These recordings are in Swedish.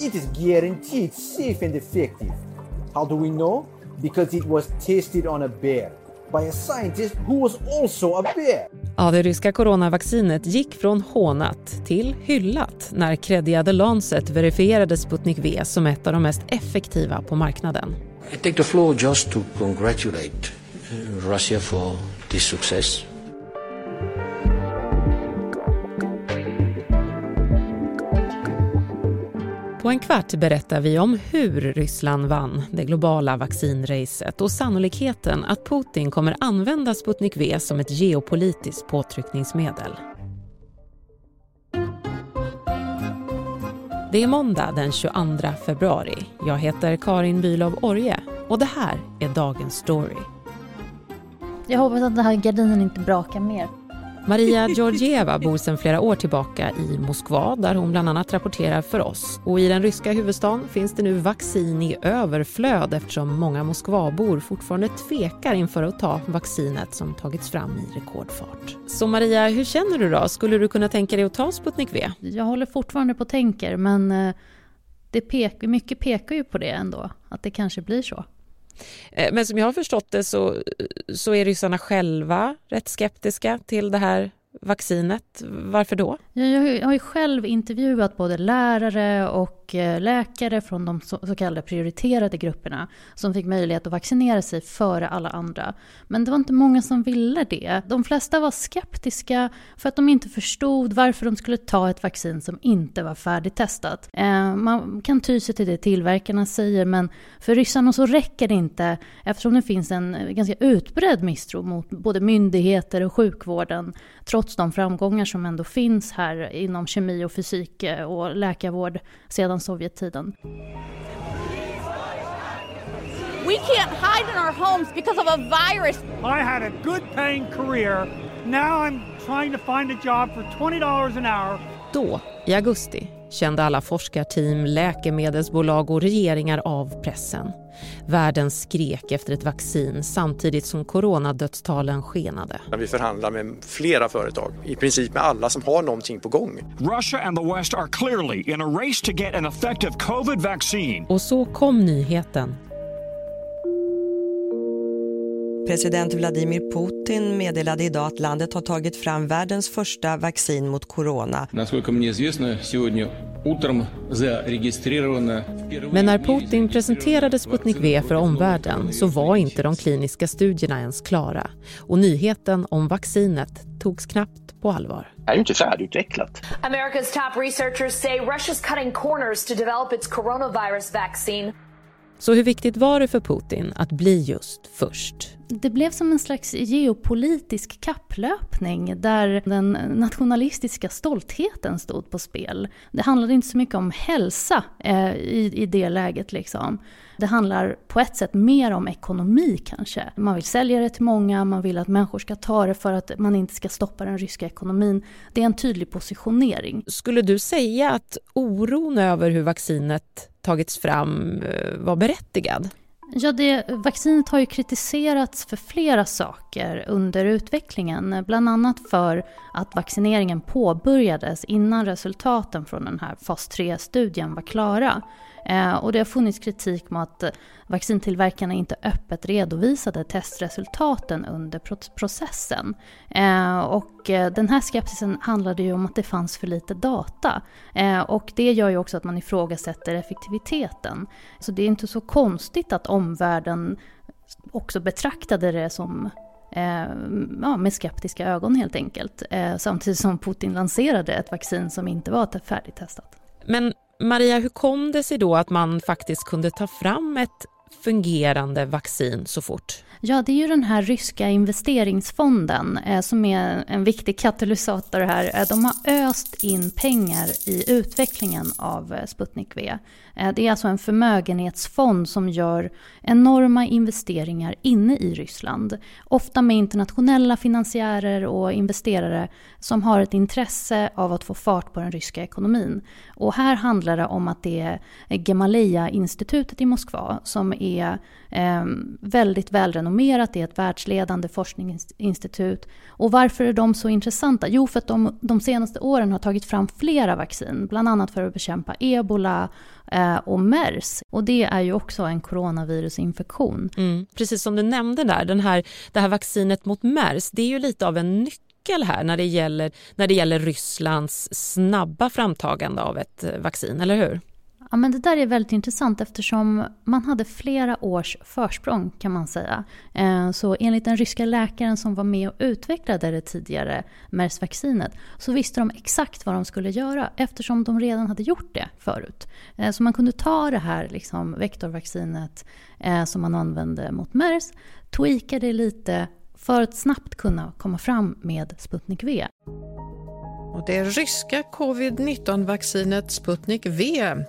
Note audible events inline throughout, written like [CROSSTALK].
it is guaranteed safe and effective. How do we know? Because it was tested on a bear by a scientist who was also a bear. Ja, det ryska coronavaccinet gick från hånat till hyllat när kreddiga The Lancet verifierade Sputnik V som ett av de mest effektiva på marknaden. I take the floor just to congratulate uh, Russia for this success. På en kvart berättar vi om hur Ryssland vann det globala vaccinracet och sannolikheten att Putin kommer använda Sputnik V som ett geopolitiskt påtryckningsmedel. Det är måndag den 22 februari. Jag heter Karin Bülow Orje och det här är dagens story. Jag hoppas att den här gardinen inte brakar mer. Maria Georgieva bor sedan flera år tillbaka i Moskva där hon bland annat rapporterar för oss. Och I den ryska huvudstaden finns det nu vaccin i överflöd eftersom många Moskvabor fortfarande tvekar inför att ta vaccinet som tagits fram i rekordfart. Så Maria, hur känner du då? Skulle du kunna tänka dig att ta Sputnik V? Jag håller fortfarande på och tänker men eh, det pek, mycket pekar ju på det ändå, att det kanske blir så. Eh, men som jag har förstått det så, så är ryssarna själva rätt skeptiska till det här vaccinet. Varför då? Jag har ju själv intervjuat både lärare och eh, läkare från de så kallade prioriterade grupperna som fick möjlighet att vaccinera sig före alla andra. Men det var inte många som ville det. De flesta var skeptiska för att de inte förstod varför de skulle ta ett vaccin som inte var färdigtestat. Eh, man kan ty sig till det tillverkarna säger men för ryssarna så räcker det inte eftersom det finns en eh, ganska utbredd misstro mot både myndigheter och sjukvården trots de framgångar som ändå finns här inom kemi och fysik eh, och läkarvård sedan Sovjettiden. We can't hide in our homes because of a virus. I had a good paying career. Now I'm trying to find a job for $20 an hour. Då, i augusti, kände alla forskarteam, läkemedelsbolag och regeringar av pressen. Världen skrek efter ett vaccin samtidigt som coronadödstalen skenade. Vi förhandlar med flera företag, i princip med alla som har någonting på gång. Russia and the West are clearly in a race to get an effective covid vaccine. Och så kom nyheten President Vladimir Putin meddelade idag att landet har tagit fram världens första vaccin mot corona. Men när Putin presenterade Sputnik V för omvärlden så var inte de kliniska studierna ens klara och nyheten om vaccinet togs knappt på allvar. Det är ju inte färdigutvecklat. America's top researchers say Russia's cutting corners to develop its coronavirus vaccine. Så hur viktigt var det för Putin att bli just först? Det blev som en slags geopolitisk kapplöpning där den nationalistiska stoltheten stod på spel. Det handlade inte så mycket om hälsa eh, i, i det läget. Liksom. Det handlar på ett sätt mer om ekonomi kanske. Man vill sälja det till många, man vill att människor ska ta det för att man inte ska stoppa den ryska ekonomin. Det är en tydlig positionering. Skulle du säga att oron över hur vaccinet tagits fram eh, var berättigad? Ja, det, vaccinet har ju kritiserats för flera saker under utvecklingen. Bland annat för att vaccineringen påbörjades innan resultaten från den här fas 3-studien var klara. Eh, och det har funnits kritik mot att eh, vaccintillverkarna inte öppet redovisade testresultaten under processen. Eh, och den här skepsisen handlade ju om att det fanns för lite data. Och det gör ju också att man ifrågasätter effektiviteten. Så det är inte så konstigt att omvärlden också betraktade det som ja, med skeptiska ögon helt enkelt. samtidigt som Putin lanserade ett vaccin som inte var färdigtestat. Men Maria, hur kom det sig då att man faktiskt kunde ta fram ett fungerande vaccin så fort? Ja, det är ju den här ryska investeringsfonden eh, som är en viktig katalysator här. Eh, de har öst in pengar i utvecklingen av eh, Sputnik V. Eh, det är alltså en förmögenhetsfond som gör enorma investeringar inne i Ryssland. Ofta med internationella finansiärer och investerare som har ett intresse av att få fart på den ryska ekonomin. Och här handlar det om att det är Gamaleya-institutet i Moskva som är eh, väldigt välrenommerat, det är ett världsledande forskningsinstitut. Och varför är de så intressanta? Jo, för att de de senaste åren har tagit fram flera vaccin, bland annat för att bekämpa ebola eh, och mers. Och det är ju också en coronavirusinfektion. Mm. Precis som du nämnde där, den här, det här vaccinet mot mers, det är ju lite av en nyckel här när det gäller, när det gäller Rysslands snabba framtagande av ett eh, vaccin, eller hur? Ja, men det där är väldigt intressant eftersom man hade flera års försprång kan man säga. Eh, så enligt den ryska läkaren som var med och utvecklade det tidigare MERS-vaccinet så visste de exakt vad de skulle göra eftersom de redan hade gjort det förut. Eh, så man kunde ta det här liksom, vektorvaccinet eh, som man använde mot MERS, tweaka det lite för att snabbt kunna komma fram med Sputnik V. Och det ryska covid-19-vaccinet Sputnik V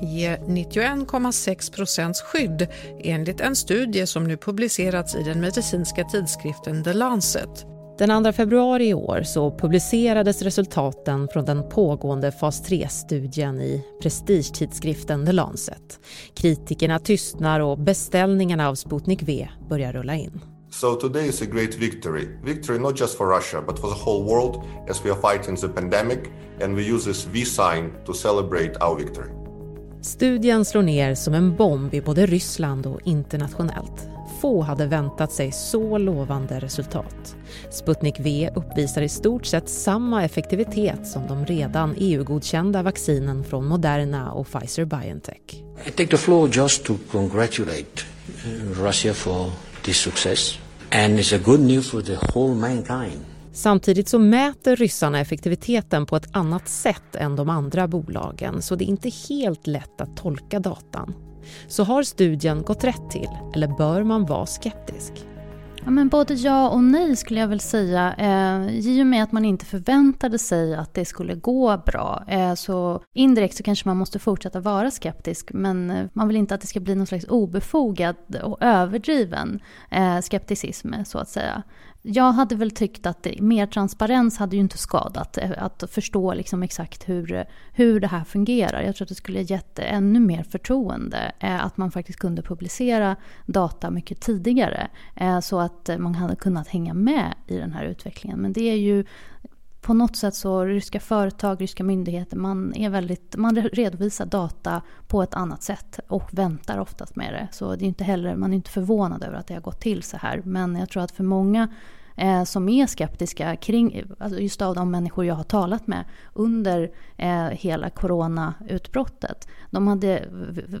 ger 91,6 procents skydd enligt en studie som nu publicerats i den medicinska tidskriften The Lancet. Den 2 februari i år så publicerades resultaten från den pågående fas 3-studien i prestigetidskriften The Lancet. Kritikerna tystnar och beställningarna av Sputnik V börjar rulla in. So today is a great victory. Victory not just for Russia, but for the whole world as we are fighting the pandemic and we use this V sign to celebrate our victory. Studien slår ner som en bomb i både Ryssland och internationellt. Få hade väntat sig så lovande resultat. Sputnik V uppvisar i stort sett samma effektivitet som de redan EU-godkända vaccinen från Moderna och Pfizer-Biontech. I take the floor just to congratulate uh, Russia for this success. And it's a good news for the whole mankind. Samtidigt så mäter ryssarna effektiviteten på ett annat sätt än de andra bolagen så det är inte helt lätt att tolka datan. Så har studien gått rätt till eller bör man vara skeptisk? Ja, men både ja och nej skulle jag väl säga. Eh, I och med att man inte förväntade sig att det skulle gå bra. Eh, så indirekt så kanske man måste fortsätta vara skeptisk. Men eh, man vill inte att det ska bli någon slags obefogad och överdriven eh, skepticism så att säga. Jag hade väl tyckt att mer transparens hade ju inte skadat. Att förstå liksom exakt hur, hur det här fungerar. Jag tror att det skulle gett ännu mer förtroende. Eh, att man faktiskt kunde publicera data mycket tidigare. Eh, så att man hade kunnat hänga med i den här utvecklingen. Men det är ju på något sätt så ryska företag, ryska myndigheter, man, är väldigt, man redovisar data på ett annat sätt och väntar oftast med det. Så det är inte heller, man är inte förvånad över att det har gått till så här. Men jag tror att för många eh, som är skeptiska kring, alltså just av de människor jag har talat med under eh, hela coronautbrottet. De hade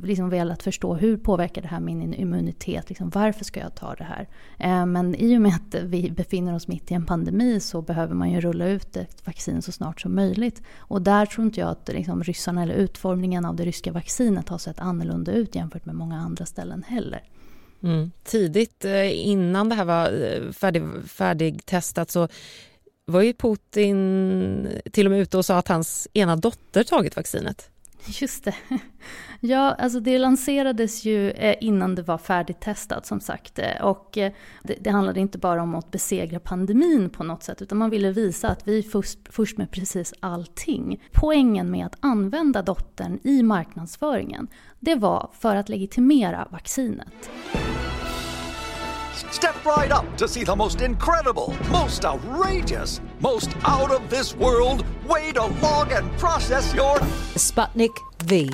liksom velat förstå hur påverkar det här min immunitet? Liksom, varför ska jag ta det här? Eh, men i och med att vi befinner oss mitt i en pandemi så behöver man ju rulla ut ett vaccin så snart som möjligt. Och där tror inte jag att liksom, ryssarna eller utformningen av det ryska vaccinet har sett annorlunda ut jämfört med många andra ställen heller. Mm. Tidigt eh, innan det här var eh, färdig, färdigtestat så var ju Putin till och med ute och sa att hans ena dotter tagit vaccinet. [LAUGHS] Just det. [LAUGHS] Ja, alltså det lanserades ju eh, innan det var färdigtestat som sagt. Eh, och eh, det, det handlade inte bara om att besegra pandemin på något sätt, utan man ville visa att vi är först, först med precis allting. Poängen med att använda dottern i marknadsföringen, det var för att legitimera vaccinet. Step right up to see the most incredible, most outrageous, most out of this world way to log and process your Sputnik V.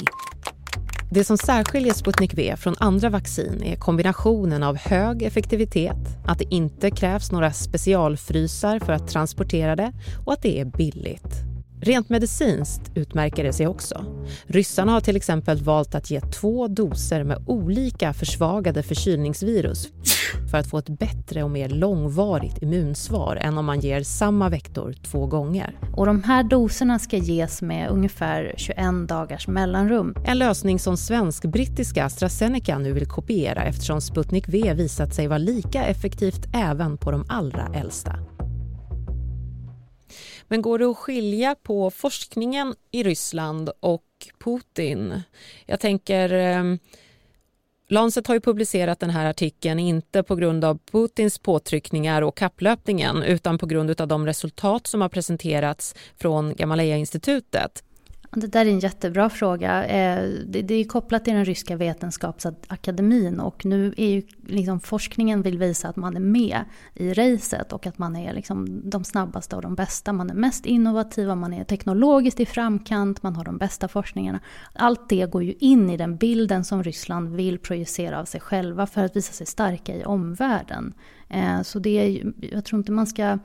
Det som särskiljer Sputnik V från andra vaccin är kombinationen av hög effektivitet, att det inte krävs några specialfrysar för att transportera det och att det är billigt. Rent medicinskt utmärker det sig också. Ryssarna har till exempel valt att ge två doser med olika försvagade förkylningsvirus för att få ett bättre och mer långvarigt immunsvar än om man ger samma vektor två gånger. Och de här doserna ska ges med ungefär 21 dagars mellanrum. En lösning som svensk-brittiska AstraZeneca nu vill kopiera eftersom Sputnik V visat sig vara lika effektivt även på de allra äldsta. Men går det att skilja på forskningen i Ryssland och Putin? Jag tänker... Lancet har ju publicerat den här artikeln inte på grund av Putins påtryckningar och kapplöpningen utan på grund av de resultat som har presenterats från Gamaleya-institutet. Det där är en jättebra fråga. Eh, det är kopplat till den ryska vetenskapsakademin och nu är ju liksom forskningen vill visa att man är med i racet och att man är liksom de snabbaste och de bästa. Man är mest innovativa, man är teknologiskt i framkant, man har de bästa forskningarna. Allt det går ju in i den bilden som Ryssland vill projicera av sig själva för att visa sig starka i omvärlden. Eh, så det är, jag tror inte man ska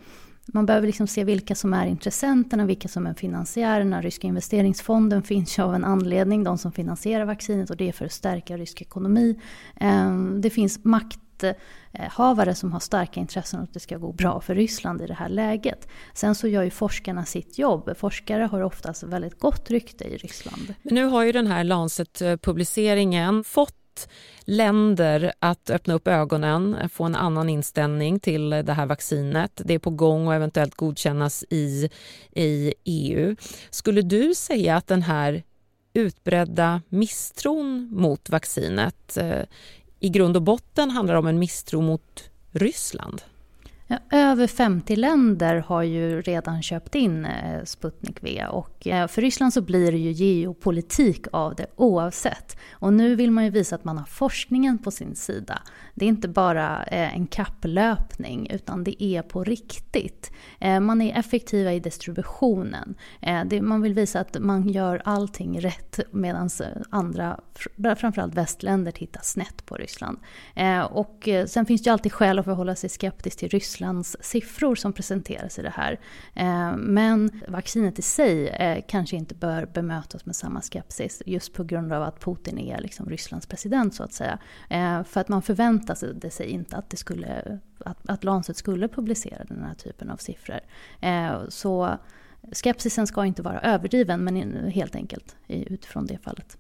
man behöver liksom se vilka som är intressenterna, vilka som är finansiärerna. Ryska investeringsfonden finns ju av en anledning, de som finansierar vaccinet och det är för att stärka rysk ekonomi. Ehm, det finns makthavare som har starka intressen att det ska gå bra för Ryssland i det här läget. Sen så gör ju forskarna sitt jobb. Forskare har oftast väldigt gott rykte i Ryssland. Men nu har ju den här Lancet-publiceringen fått länder att öppna upp ögonen, få en annan inställning till det här vaccinet. Det är på gång och eventuellt godkännas i, i EU. Skulle du säga att den här utbredda misstron mot vaccinet eh, i grund och botten handlar om en misstro mot Ryssland? Ja, över 50 länder har ju redan köpt in eh, Sputnik V och eh, för Ryssland så blir det ju geopolitik av det oavsett. Och nu vill man ju visa att man har forskningen på sin sida. Det är inte bara eh, en kapplöpning utan det är på riktigt. Man är effektiva i distributionen. Man vill visa att man gör allting rätt medan andra, framförallt västländer, tittar snett på Ryssland. Och sen finns det ju alltid skäl att förhålla sig skeptisk till Ryssland Rysslands siffror som presenteras i det här. Eh, men vaccinet i sig eh, kanske inte bör bemötas med samma skepsis just på grund av att Putin är liksom Rysslands president så att säga. Eh, för att man förväntade sig inte att, det skulle, att, att Lancet skulle publicera den här typen av siffror. Så skepsisen ska inte vara överdriven men helt enkelt utifrån det fallet.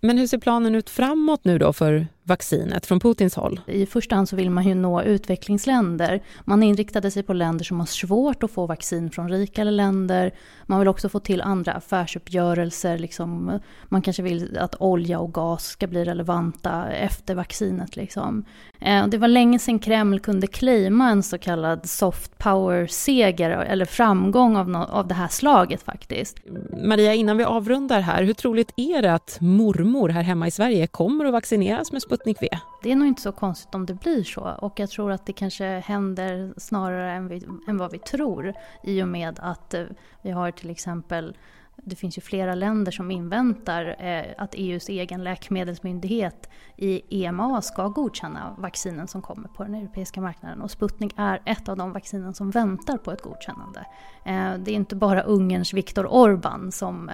Men hur ser planen ut framåt nu då för vaccinet från Putins håll? I första hand så vill man ju nå utvecklingsländer. Man inriktade sig på länder som har svårt att få vaccin från rikare länder. Man vill också få till andra affärsuppgörelser. Liksom, man kanske vill att olja och gas ska bli relevanta efter vaccinet. Liksom. Eh, det var länge sedan Kreml kunde claima en så kallad soft power-seger eller framgång av, no av det här slaget faktiskt. Maria, innan vi avrundar här, hur troligt är det att mormor här hemma i Sverige kommer att vaccineras med Sputnik V? Det är nog inte så konstigt om det blir så och jag tror att det kanske händer snarare än, vi, än vad vi tror i och med att eh, vi har till exempel det finns ju flera länder som inväntar eh, att EUs egen läkemedelsmyndighet i EMA ska godkänna vaccinen som kommer på den europeiska marknaden. Och Sputnik är ett av de vaccinen som väntar på ett godkännande. Eh, det är inte bara Ungerns Viktor Orbán som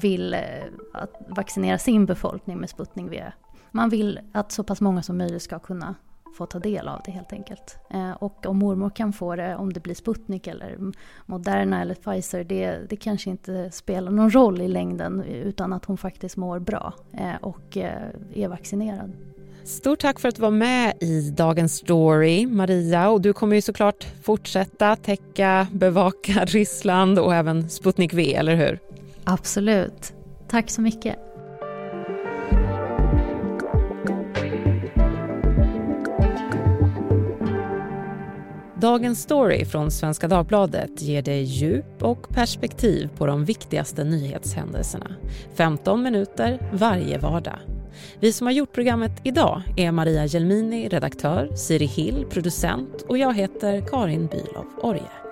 vill vaccinera sin befolkning med Sputnik V. Man vill att så pass många som möjligt ska kunna få ta del av det helt enkelt. Eh, och om mormor kan få det, om det blir Sputnik eller Moderna eller Pfizer, det, det kanske inte spelar någon roll i längden utan att hon faktiskt mår bra eh, och eh, är vaccinerad. Stort tack för att du var med i Dagens Story, Maria. Och du kommer ju såklart fortsätta täcka, bevaka [LAUGHS] Ryssland och även Sputnik V, eller hur? Absolut. Tack så mycket. Dagens story från Svenska Dagbladet ger dig djup och perspektiv på de viktigaste nyhetshändelserna. 15 minuter varje vardag. Vi som har gjort programmet idag är Maria Gelmini, redaktör, Siri Hill, producent och jag heter Karin Bülow Orje.